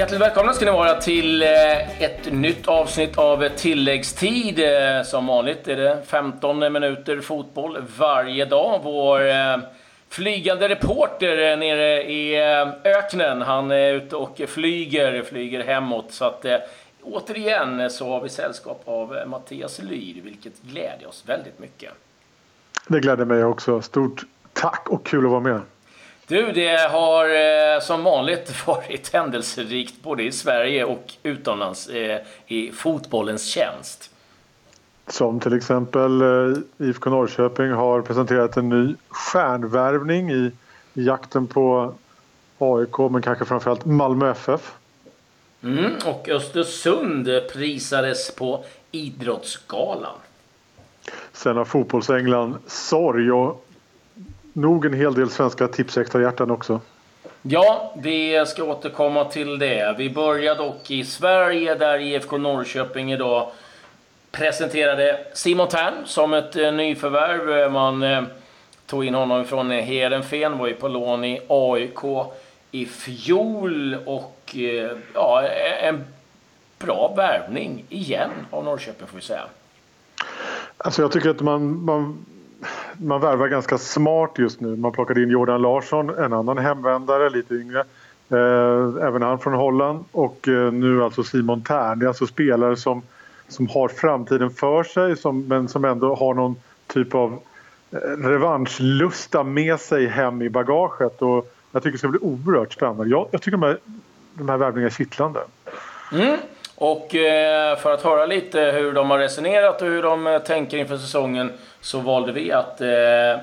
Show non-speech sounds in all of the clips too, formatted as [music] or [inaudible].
Hjärtligt välkomna ska ni vara till eh, ett nytt avsnitt av tilläggstid. Eh, som vanligt är det 15 minuter fotboll varje dag. Vår eh, flygande reporter nere i öknen, han är ute och flyger, flyger hemåt. Så att återigen så har vi sällskap av Mattias Lyr, vilket gläder oss väldigt mycket. Det gläder mig också. Stort tack och kul att vara med. Du, det har eh, som vanligt [laughs] varit händelserikt både i Sverige och utomlands eh, i fotbollens tjänst. Som till exempel eh, IFK Norrköping har presenterat en ny stjärnvärvning i, i jakten på AIK men kanske framförallt Malmö FF. Mm, och Östersund prisades på Idrottsgalan. Sen har fotbollsänglan sorg och nog en hel del svenska tipsextrahjärtan också. Ja, vi ska återkomma till det. Vi börjar dock i Sverige där IFK Norrköping idag presenterade Simon Tern som ett eh, nyförvärv. Man eh, tog in honom från Heerenveen, var ju på lån i AIK i fjol och eh, ja, en bra värvning igen av Norrköping får vi säga. Alltså jag tycker att man, man man värvar ganska smart just nu. Man plockade in Jordan Larsson, en annan hemvändare, lite yngre. Eh, även han från Holland. Och eh, nu alltså Simon Tern. Det är alltså spelare som, som har framtiden för sig som, men som ändå har någon typ av eh, revanschlusta med sig hem i bagaget. Och jag tycker det ska bli oerhört spännande. Jag, jag tycker de här, de här värvningarna är kittlande. Mm. Och eh, för att höra lite hur de har resonerat och hur de eh, tänker inför säsongen så valde vi att eh, eh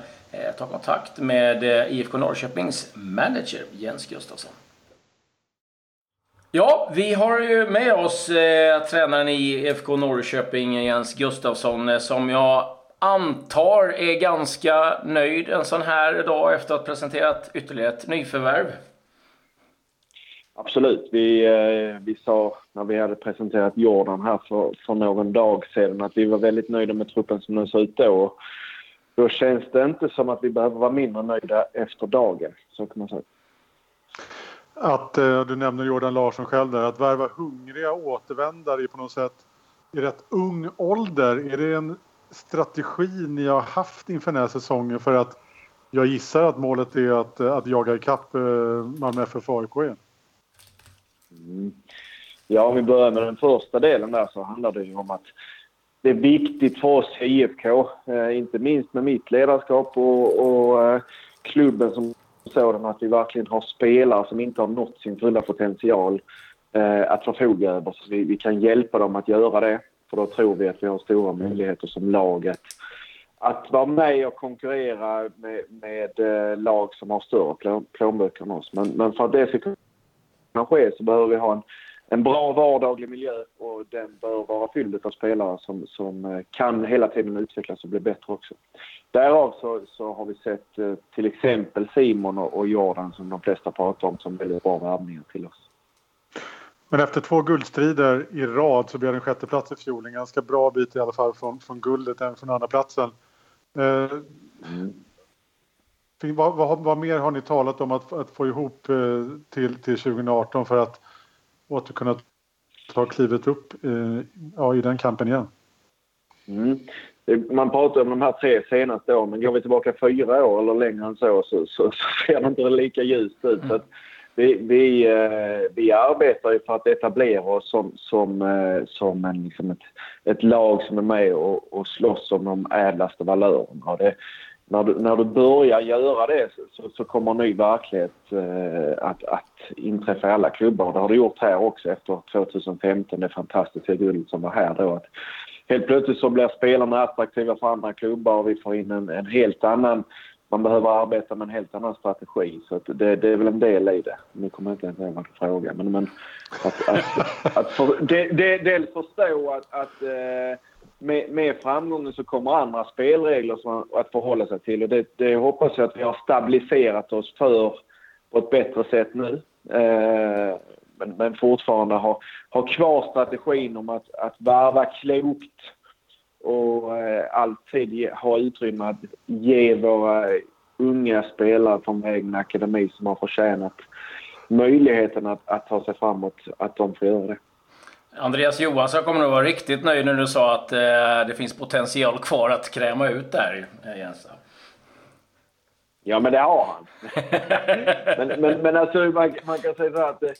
ta kontakt med eh, IFK Norrköpings manager Jens Gustafsson. Ja, vi har ju med oss eh, tränaren i IFK Norrköping, Jens Gustafsson, eh, som jag antar är ganska nöjd en sån här dag efter att ha presenterat ytterligare ett nyförvärv. Absolut. Vi, eh, vi sa när vi hade presenterat Jordan här för, för någon dag sedan att vi var väldigt nöjda med truppen som den såg ut då. Då känns det inte som att vi behöver vara mindre nöjda efter dagen. Så kan man säga. Att, eh, du nämner Jordan Larsson själv där, att värva hungriga återvändare på något sätt i rätt ung ålder. Är det en strategi ni har haft inför den här säsongen för att jag gissar att målet är att, eh, att jaga ikapp eh, Malmö FF och AIK igen? Mm. Ja, om vi börjar med den första delen där så handlar det ju om att det är viktigt för oss i IFK, eh, inte minst med mitt ledarskap och, och eh, klubben som sådan, att vi verkligen har spelare som inte har nått sin fulla potential eh, att förfoga över. Så vi, vi, kan hjälpa dem att göra det, för då tror vi att vi har stora möjligheter som lag att, att vara med och konkurrera med, med eh, lag som har större plånböcker än oss. Men, men för att det ska kan ske så behöver vi ha en, en bra vardaglig miljö och den bör vara fylld av spelare som, som eh, kan hela tiden utvecklas och bli bättre också. Därav så, så har vi sett eh, till exempel Simon och, och Jordan som de flesta pratar om som väldigt bra värvningar till oss. Men efter två guldstrider i rad så blev det en sjätteplats i fjol. En ganska bra bit i alla fall från, från guldet, även från andra platsen. Eh, mm. Vad, vad, vad, mer har ni talat om att, att få ihop eh, till, till 2018 för att åter kunna ta klivet upp eh, ja, i den kampen igen? Mm. Man pratar om de här tre senaste åren, men går vi tillbaka fyra år eller längre än så så, så, så ser det inte lika ljust ut. Så vi, vi, eh, vi arbetar ju för att etablera oss som, som, som en, liksom ett, ett lag som är med och, och slåss om de ädlaste valörerna. Det, när du, när du börjar göra det så, så kommer en ny verklighet eh, att, att inträffa i alla klubbar. Det har det gjort här också efter 2015, det fantastiska guldet som var här då. Att helt plötsligt så blir spelarna attraktiva för andra klubbar och vi får in en, en helt annan man behöver arbeta med en helt annan strategi. Så det, det, är väl en del i det. Nu kommer jag inte ens ihåg vad du frågade. Men, men att, att, att för, det, det, dels förstå att, att eh, med, med framgången så kommer andra spelregler som att förhålla sig till och det, det hoppas jag att vi har stabiliserat oss för på ett bättre sätt nu. Eh, men, men fortfarande ha, ha kvar strategin om att, att varva klokt och eh, alltid ha utrymme att ge våra unga spelare från vår egen akademi som har förtjänat möjligheten att, att ta sig framåt, att de får göra det. Andreas Johansson kommer nog vara riktigt nöjd när du sa att eh, det finns potential kvar att kräma ut där, eh, Jens. Ja, men det har han. [laughs] men, men, men alltså, man, man kan säga så att eh,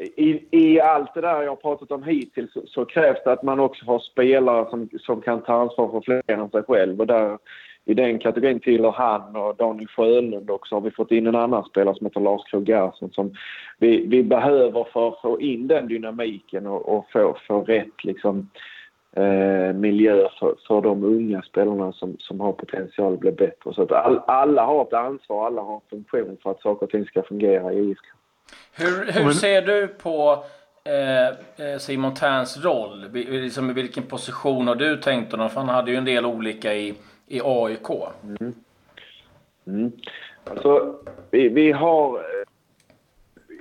i, i allt det där jag har pratat om hittills så, så, krävs det att man också har spelare som, som kan ta ansvar för fler än sig själv. Och där, I den kategorin tillhör han och Daniel Sjölund och så har vi fått in en annan spelare som heter Lars Krogh som vi, vi behöver för att få in den dynamiken och, och få, få rätt liksom, eh, miljö för, för de unga spelarna som, som har potential att bli bättre. Så att all, alla har ett ansvar, alla har en funktion för att saker och ting ska fungera i IFK. Hur, hur ser du på eh, eh Simon Terns roll? Liksom I vilken position har du tänkt honom? För han hade ju en del olika i, i AIK. Mm. Mm. Alltså, vi, vi har... Eh,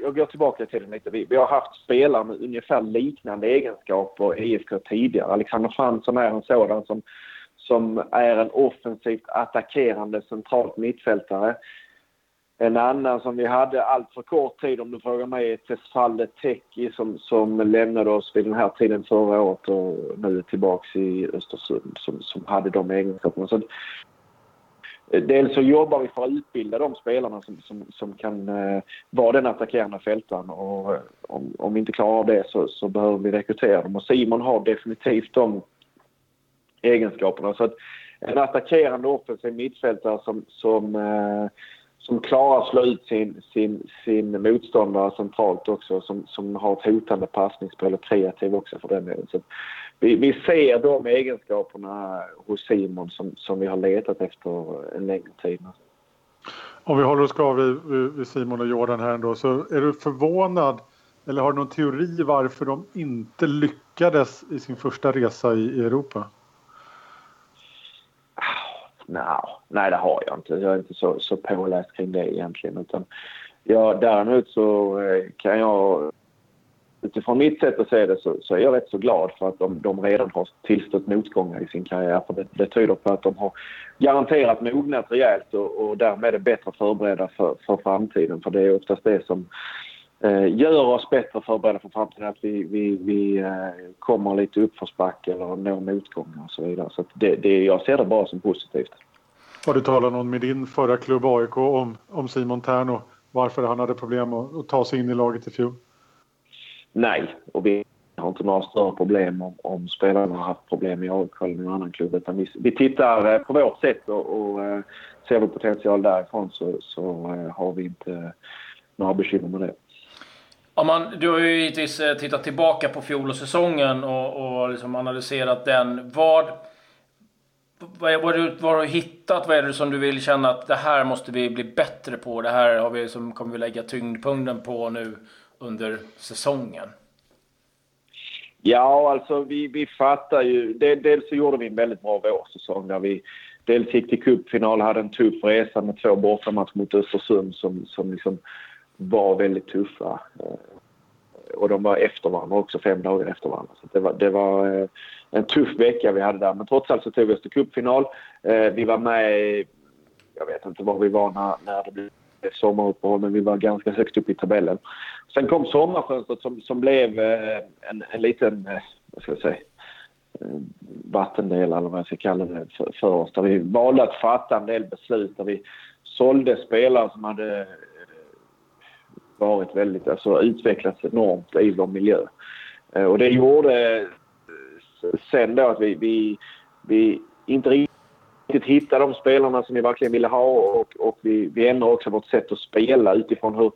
jag går tillbaka till det lite. Vi, vi har haft spelare med ungefär liknande egenskaper i IFK tidigare. Alexander Fransson är en sådan som, som är en offensivt attackerande centralt mittfältare. En annan som vi hade allt för kort tid om du frågar mig är Tesfalle Teki som, som lämnade oss vid den här tiden förra året och nu är tillbaks i Östersund som, som hade de egenskaperna. Så, eh, dels så jobbar vi för att utbilda de spelarna som, som, som kan eh, vara den attackerande fältaren och eh, om, om vi inte klarar av det så, så behöver vi rekrytera dem och Simon har definitivt de egenskaperna. Så att en attackerande offensiv mittfältare som, som eh, som klarar att slå ut sin, sin, sin motståndare centralt också. Som, som har ett hotande passningsspel och kreativ också för den delen. Så vi, vi ser de egenskaperna hos Simon som, som vi har letat efter en längre tid. Om vi håller oss kvar vid, vid Simon och Jordan här ändå så är du förvånad eller har du någon teori varför de inte lyckades i sin första resa i, i Europa? No, nej, det har jag inte. Jag är inte så, så påläst kring det egentligen. Utan jag, däremot så eh, kan jag utifrån mitt sätt att se det så, så är jag rätt så glad för att de, de redan har tillstött motgångar i sin karriär. För det, det tyder på att de har garanterat mognat rejält och, och därmed är bättre förberedda för, för framtiden. För det är oftast det som gör oss bättre förberedda för framtiden. Att vi, vi, vi eh, kommer lite uppförsbacke eller når motgångar och så vidare. Så det, det, jag ser det bara som positivt. Har du talat någon med din förra klubb AIK om, om Simon och varför han hade problem att, att ta sig in i laget i fjol? Nej, och vi har inte några större problem om, om spelarna har haft problem i AIK eller någon annan klubb. Utan vi, vi tittar eh, på vårt sätt och, och eh, ser vi potential därifrån så, så har vi inte några bekymmer med det. Ja, man, du har ju givetvis eh, tittat tillbaka på fjolårssäsongen och, och liksom analyserat den. Vad, vad, vad, du, vad har du hittat? Vad är det som du vill känna att det här måste vi bli bättre på? Det här har vi, som kommer vi lägga tyngdpunkten på nu under säsongen? Ja, alltså vi, vi fattar ju. Dels så gjorde vi en väldigt bra vårsäsong där vi dels gick till cupfinal, hade en tuff resa med två bortamatcher mot Östersund som, som liksom var väldigt tuffa. Eh, och de var efter varandra också, fem dagar efter varandra. Så det var, det var eh, en tuff vecka vi hade där. Men trots allt så tog vi oss till cupfinal. Eh, vi var med, jag vet inte var vi var när, när det blev sommaruppehåll, men vi var ganska högt upp i tabellen. Sen kom sommarfönstret som, som blev en, en liten, vad ska jag säga, vattendel eller vad jag ska kalla det för, för oss. Där vi valde att fatta en del beslut där vi sålde spelare som hade varit väldigt, alltså utvecklats enormt i vår miljö. Eh, och det gjorde eh, sen då att vi, vi, vi inte riktigt hittade de spelarna som vi verkligen ville ha och, och vi, vi ändrade också vårt sätt att spela utifrån hur,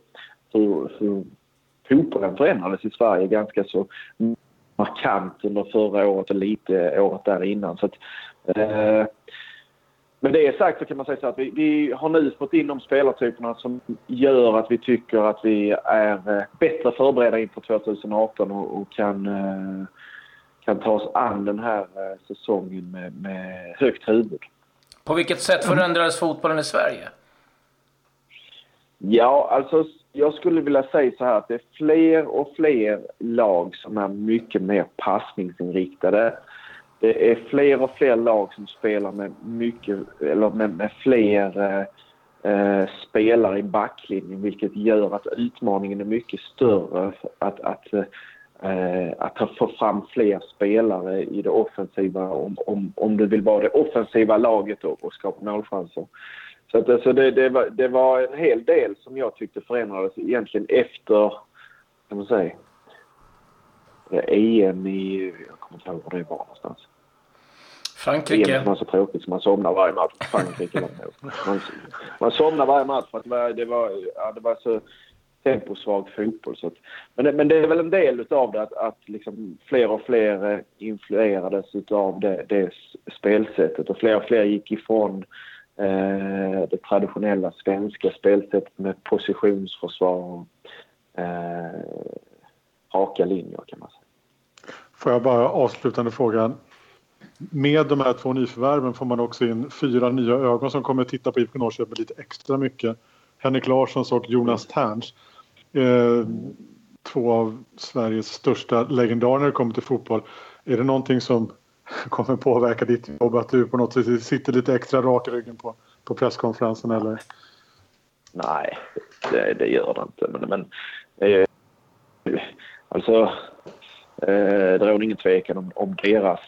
hur, hur fotbollen förändrades i Sverige ganska så markant under förra året och lite året där innan. Så att, eh, med det sagt så kan man säga så att vi, vi, har nu fått in de spelartyperna som gör att vi tycker att vi är eh, bättre förberedda inför 2018 och, och kan, eh, kan ta oss an den här eh, säsongen med, med högt huvud. På vilket sätt förändrades fotbollen i Sverige? Ja, alltså jag skulle vilja säga så här att det är fler och fler lag som är mycket mer passningsinriktade det är fler och fler lag som spelar med mycket, eller med, med fler eh, eh spelare i backlinjen vilket gör att utmaningen är mycket större att, att, eh, att få fram fler spelare i det offensiva om, om, om du vill vara det offensiva laget och, och skapa målchanser. Så, att, alltså det, det, var, det var en hel del som jag tyckte förändrades egentligen efter, kan man säga, EM i, jag kommer inte ihåg var det var någonstans. Frankrike. EM var så tråkigt så man somnar varje match. Frankrike man, man somnar varje match för att det var, det var, ja, det var så temposvag fotboll. Så att, men, det, men det är väl en del utav det att, att liksom fler och fler influerades utav det, det spelsättet och fler och fler gick ifrån eh, det traditionella svenska spelsättet med positionsförsvar eh, raka linjer kan man säga. Får jag bara avslutande fråga. Med de här två nyförvärven får man också in fyra nya ögon som kommer att titta på IFK Norrköping lite extra mycket. Henrik Larssons och Jonas Terns. Eh, två av Sveriges största legendarer när det kommer till fotboll. Är det någonting som [laughs] kommer påverka ditt jobb? Att du på något sätt sitter lite extra rak i ryggen på, på presskonferensen eller? Nej, det, det gör det inte. Men, men eh, alltså, eh, det råder ingen tvekan om, om deras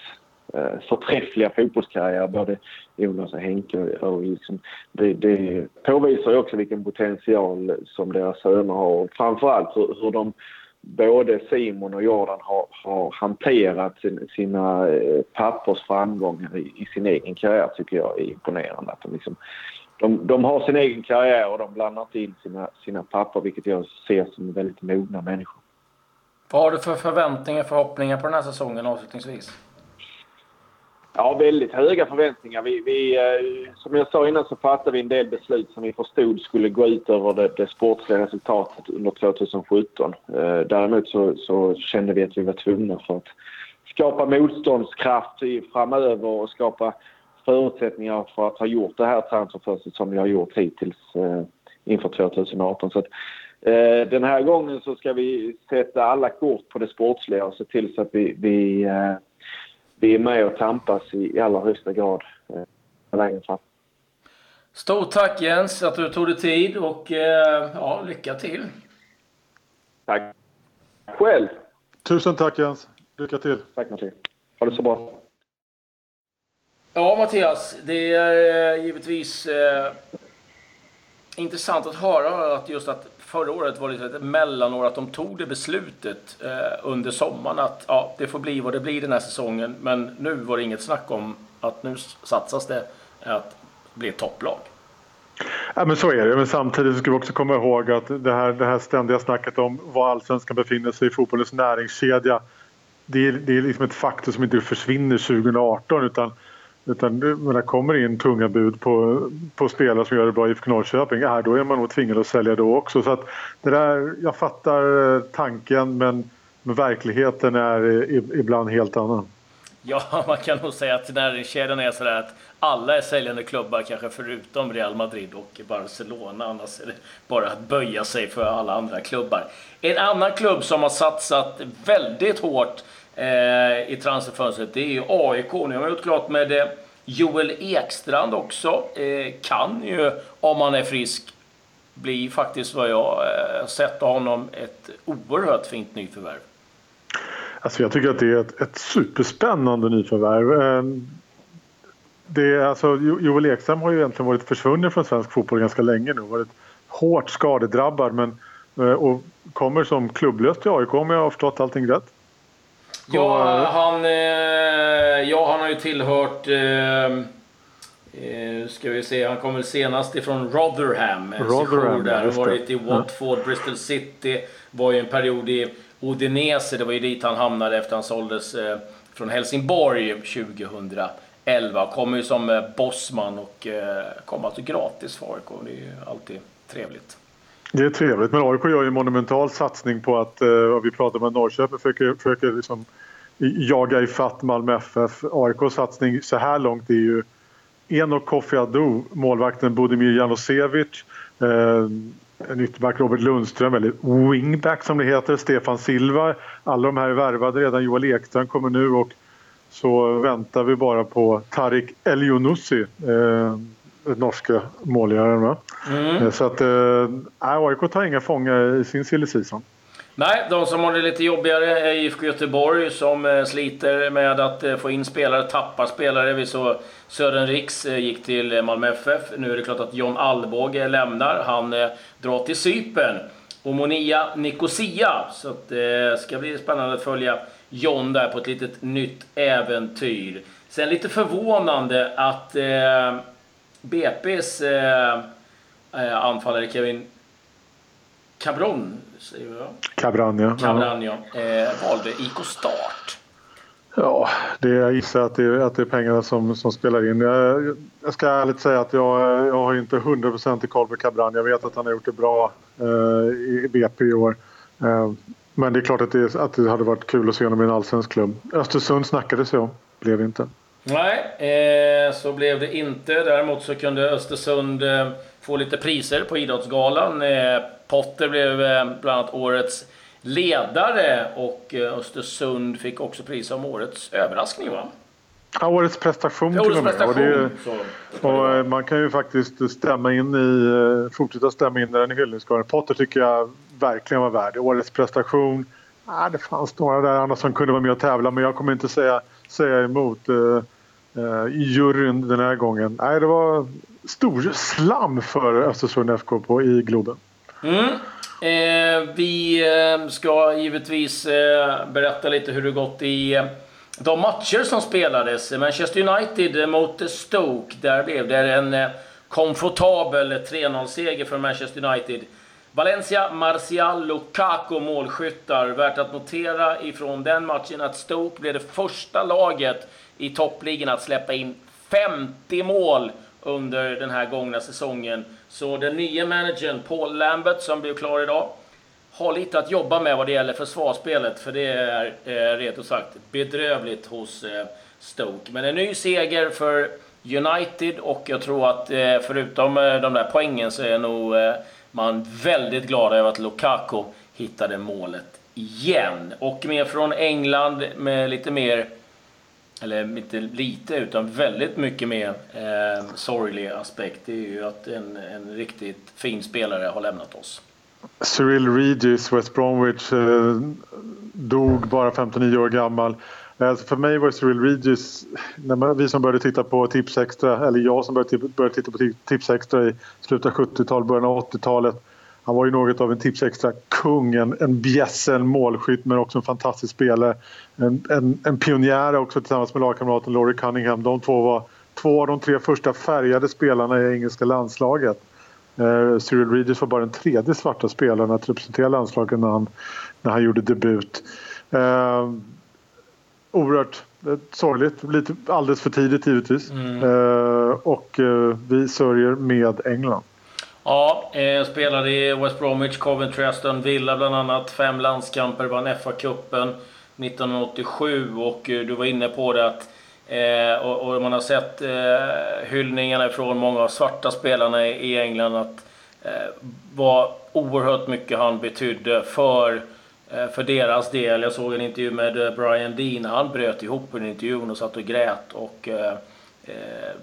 eh, förträffliga fotbollskarriär, både Jonas och Henke. Och liksom, det, det påvisar ju också vilken potential som deras söner har. Och framförallt hur, hur de, både Simon och Jordan har, har hanterat sin, sina eh, pappors framgångar i, i, sin egen karriär tycker jag är imponerande. Att de, liksom, de, de har sin egen karriär och de blandar inte in sina, sina pappor vilket jag ser som väldigt mogna människor. Vad har du för förväntningar och förhoppningar på den här säsongen avslutningsvis? Ja, väldigt höga förväntningar. Vi, vi, eh, som jag sa innan så fattade vi en del beslut som vi förstod skulle gå ut över det, det sportsliga resultatet under 2017. Eh, däremot så, så, kände vi att vi var tvungna för att skapa motståndskraft framöver och skapa förutsättningar för att ha gjort det här transferfönstret som vi har gjort hittills eh, inför 2018. Så att, den här gången så ska vi sätta alla kort på det sportsliga och se till så att vi, vi vi är med och tampas i, i allra högsta grad eh, längre fram. Stort tack Jens att du tog dig tid och eh, ja, lycka till. Tack själv. Tusen tack Jens. Lycka till. Tack Mattias. Ha det så bra. Ja Mattias, det är eh, givetvis eh, intressant att höra att just att förra året var lite ett mellanår att de tog det beslutet eh, under sommaren att ja, det får bli vad det blir den här säsongen. Men nu var det inget snack om att nu satsas det att bli ett topplag. Ja, men så är det. Men samtidigt ska vi också komma ihåg att det här, det här ständiga snacket om var allsvenskan befinner sig i fotbollens näringskedja. Det är, det är liksom ett faktum som inte försvinner 2018 utan utan när det kommer in tunga bud på, på spelare som gör det bra i IFK Norrköping. Ja, då är man nog tvingad att sälja då också. Så att det där, jag fattar eh, tanken men, men verkligheten är eh, ibland helt annan. Ja, [laughs] man kan nog säga att näringskedjan är sådär att alla är säljande klubbar, kanske förutom Real Madrid och Barcelona. Annars är det bara att böja sig för alla andra klubbar. En annan klubb som har satsat väldigt hårt eh, i transferfönstret, det är ju AIK. Nu har man gjort klart med eh, Joel Ekstrand också. Eh, kan ju, om han är frisk, bli faktiskt vad jag eh, sett av honom ett oerhört fint nyförvärv. Alltså jag tycker att det är ett, ett superspännande nyförvärv. Eh, det är, alltså, Joel Ekstrand har ju egentligen varit försvunnen från svensk fotboll ganska länge nu. Varit hårt skadedrabbad men, eh, och kommer som klubblös till AIK om jag har förstått allting rätt. Ja, han, eh, ja, han har ju tillhört... Eh, eh, ska vi se, han kom väl senast ifrån Rotherham. Rotherham, där. Han varit i Watford, ja. Bristol City. Var ju en period i Udinese. Det var ju dit han hamnade efter han såldes eh, från Helsingborg 2011. Kommer ju som eh, bossman och eh, kom alltså gratis för AIK. Det är ju alltid trevligt. Det är trevligt, men AIK gör ju en monumental satsning på att, eh, vi pratar med Norrköping, försöker, försöker liksom jaga ifatt Malmö FF. AIKs satsning så här långt är ju Enok Kofi Adu, målvakten Budimir Janosevic, eh, en ytterback Robert Lundström, eller wingback som det heter, Stefan Silva. Alla de här är värvade redan. Joel Ekstrand kommer nu och så väntar vi bara på Tarik Elionossi. Eh, norska målgöraren. Mm. Så att äh, AIK tar inga fångar i sin silly season. Nej, de som har det lite jobbigare är IFK Göteborg som eh, sliter med att eh, få in spelare, tappar spelare. Vi såg Sören Riks eh, gick till Malmö FF. Nu är det klart att John Alvbåge lämnar. Han drar till Cypern. Och Monia Nicosia. Så det ska bli spännande att följa John där på ett litet nytt äventyr. Sen lite förvånande att eh, BP's eh, anfallare Kevin Cabron, säger jag. Cabran, ja. Cabran, ja. Eh, valde IK Start. Ja, det, jag gissar att det, är, att det är pengarna som, som spelar in. Jag, jag ska ärligt säga att jag, jag har inte 100% i koll på Cabran. Jag vet att han har gjort det bra eh, i BP i år. Eh, men det är klart att det, att det hade varit kul att se honom i en allsvensk klubb. Östersund snackades ju om, blev inte. Nej, eh, så blev det inte. Däremot så kunde Östersund eh, få lite priser på Idrottsgalan. Eh, Potter blev eh, bland annat årets ledare och eh, Östersund fick också pris som årets överraskning va? Ja, årets prestation till och med. Och, det, och eh, man kan ju faktiskt stämma in i, fortsätta stämma in den i hyllningskören. Potter tycker jag verkligen var värd Årets prestation. Ah, det fanns några där andra som kunde vara med och tävla men jag kommer inte säga, säga emot uh, uh, juryn den här gången. Nej, det var stor slam för Östersund FK på, i Globen. Mm. Eh, vi eh, ska givetvis eh, berätta lite hur det gått i eh, de matcher som spelades. Manchester United mot Stoke. Där blev det en eh, komfortabel 3-0-seger för Manchester United. Valencia, Martial, Lukaku målskyttar. Värt att notera ifrån den matchen att Stoke blev det första laget i toppligan att släppa in 50 mål under den här gångna säsongen. Så den nya managern Paul Lambert som blev klar idag har lite att jobba med vad det gäller försvarsspelet. För det är eh, rent ut sagt bedrövligt hos eh, Stoke. Men en ny seger för United och jag tror att eh, förutom eh, de där poängen så är nog eh, man väldigt glad över att Lukaku hittade målet igen. Och mer från England med lite mer eller inte lite, utan väldigt mycket mer eh, sorglig aspekt, det är ju att en, en riktigt fin spelare har lämnat oss. Cyril Regis, West Bromwich, eh, dog bara 59 år gammal. Alltså för mig var Cyril Regis, när man, vi som började titta på Tips Extra, eller jag som började, började titta på Tips Extra i slutet av 70-talet, början av 80-talet han var ju något av en Tipsextra-kung, en, en bjässe, en målskytt men också en fantastisk spelare. En, en, en pionjär också tillsammans med lagkamraten Laurie Cunningham. De två var två av de tre första färgade spelarna i engelska landslaget. Eh, Cyril Regis var bara den tredje svarta spelaren att representera landslaget när han, när han gjorde debut. Eh, oerhört eh, sorgligt, lite alldeles för tidigt givetvis. Mm. Eh, och eh, vi sörjer med England. Ja, eh, spelade i West Bromwich, Coventry, Aston Villa bland annat. Fem landskamper, vann FA-cupen 1987 och eh, du var inne på det att eh, och, och, man har sett eh, hyllningarna från många av svarta spelarna i, i England att eh, vad oerhört mycket han betydde för eh, för deras del. Jag såg en intervju med eh, Brian Dean. Han bröt ihop under intervjun och satt och grät. Och, Eh, Eh,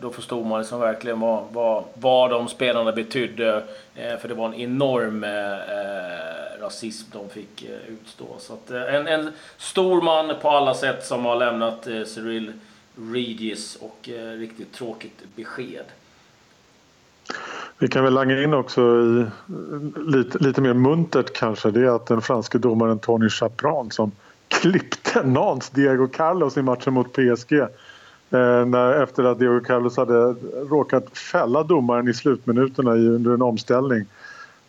då förstod man liksom verkligen vad, vad, vad de spelarna betydde. Eh, för det var en enorm eh, eh rasism de fick utstå. Så att, en, en stor man på alla sätt som har lämnat Cyril Regis och riktigt tråkigt besked. Vi kan väl langa in också i lite, lite mer muntert kanske det är att den franske domaren Tony Chapran som klippte Nans Diego Carlos i matchen mot PSG Eh, när, efter att Diego Carlos hade råkat fälla domaren i slutminuterna under en omställning.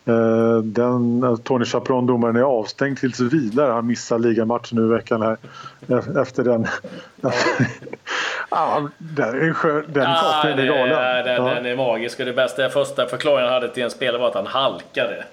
Eh, den, eh, Tony Chaperon, domaren, är avstängd tills vidare. Han missar ligamatchen nu i veckan här efter den ja, den är skön. Den ja, är galen. Ja, den, ja. den är magisk. Och det bästa, första förklaringen han hade till en spelare var att han halkade.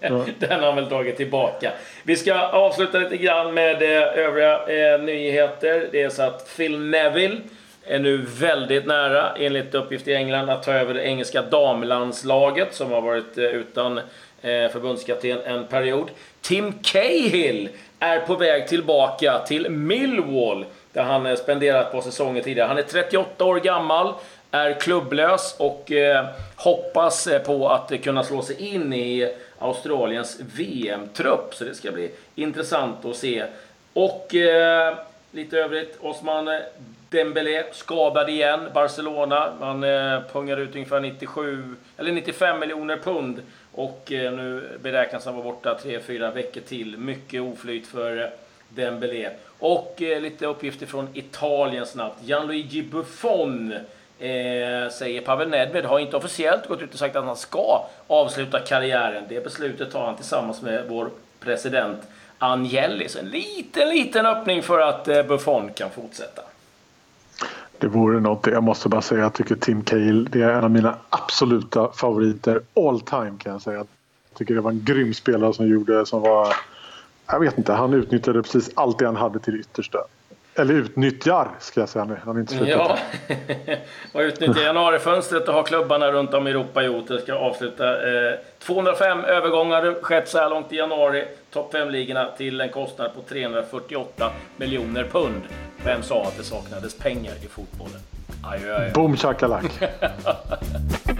ja. [laughs] Den har han väl dragit tillbaka. Vi ska avsluta lite grann med eh, övriga eh, nyheter. Det är så att Phil Neville är nu väldigt nära, enligt uppgift i England, att ta över det engelska damlandslaget som har varit eh, utan eh, förbundskapten en period. Tim Cahill är på väg tillbaka till Millwall där han eh, spenderat på säsonger tidigare. Han är 38 år gammal, är klubblös och eh, hoppas eh, på att kunna slå sig in i Australiens VM-trupp. Så det ska bli intressant att se. Och eh, lite övrigt, Osman eh, Dembélé skadad igen. Barcelona, man eh, pungar ut ungefär 97, eller 95 miljoner pund. Och eh, nu beräknas han vara borta 3-4 veckor till. Mycket oflyt för eh, Dembélé. Och eh, lite uppgifter från Italien snabbt. Gianluigi Buffon Eh, säger Pavel Nedved har inte officiellt gått ut och sagt att han ska avsluta karriären. Det beslutet tar han tillsammans med vår president Agnelli. Så en liten, liten öppning för att eh, Buffon kan fortsätta. Det vore något. Jag måste bara säga att jag tycker Tim Cahill det är en av mina absoluta favoriter all time kan jag säga. Jag tycker det var en grym spelare som gjorde som var... Jag vet inte, han utnyttjade precis allt det han hade till det yttersta. Eller utnyttjar, ska jag säga nu. Han är inte slutat. Ja, [laughs] och utnyttjar januarifönstret och har klubbarna runt om i Europa gjort. Det ska avsluta eh, 205 övergångar skett så här långt i januari. Topp 5-ligorna till en kostnad på 348 miljoner pund. Vem sa att det saknades pengar i fotbollen? Adjö, adjö. Boom shakalak. [laughs]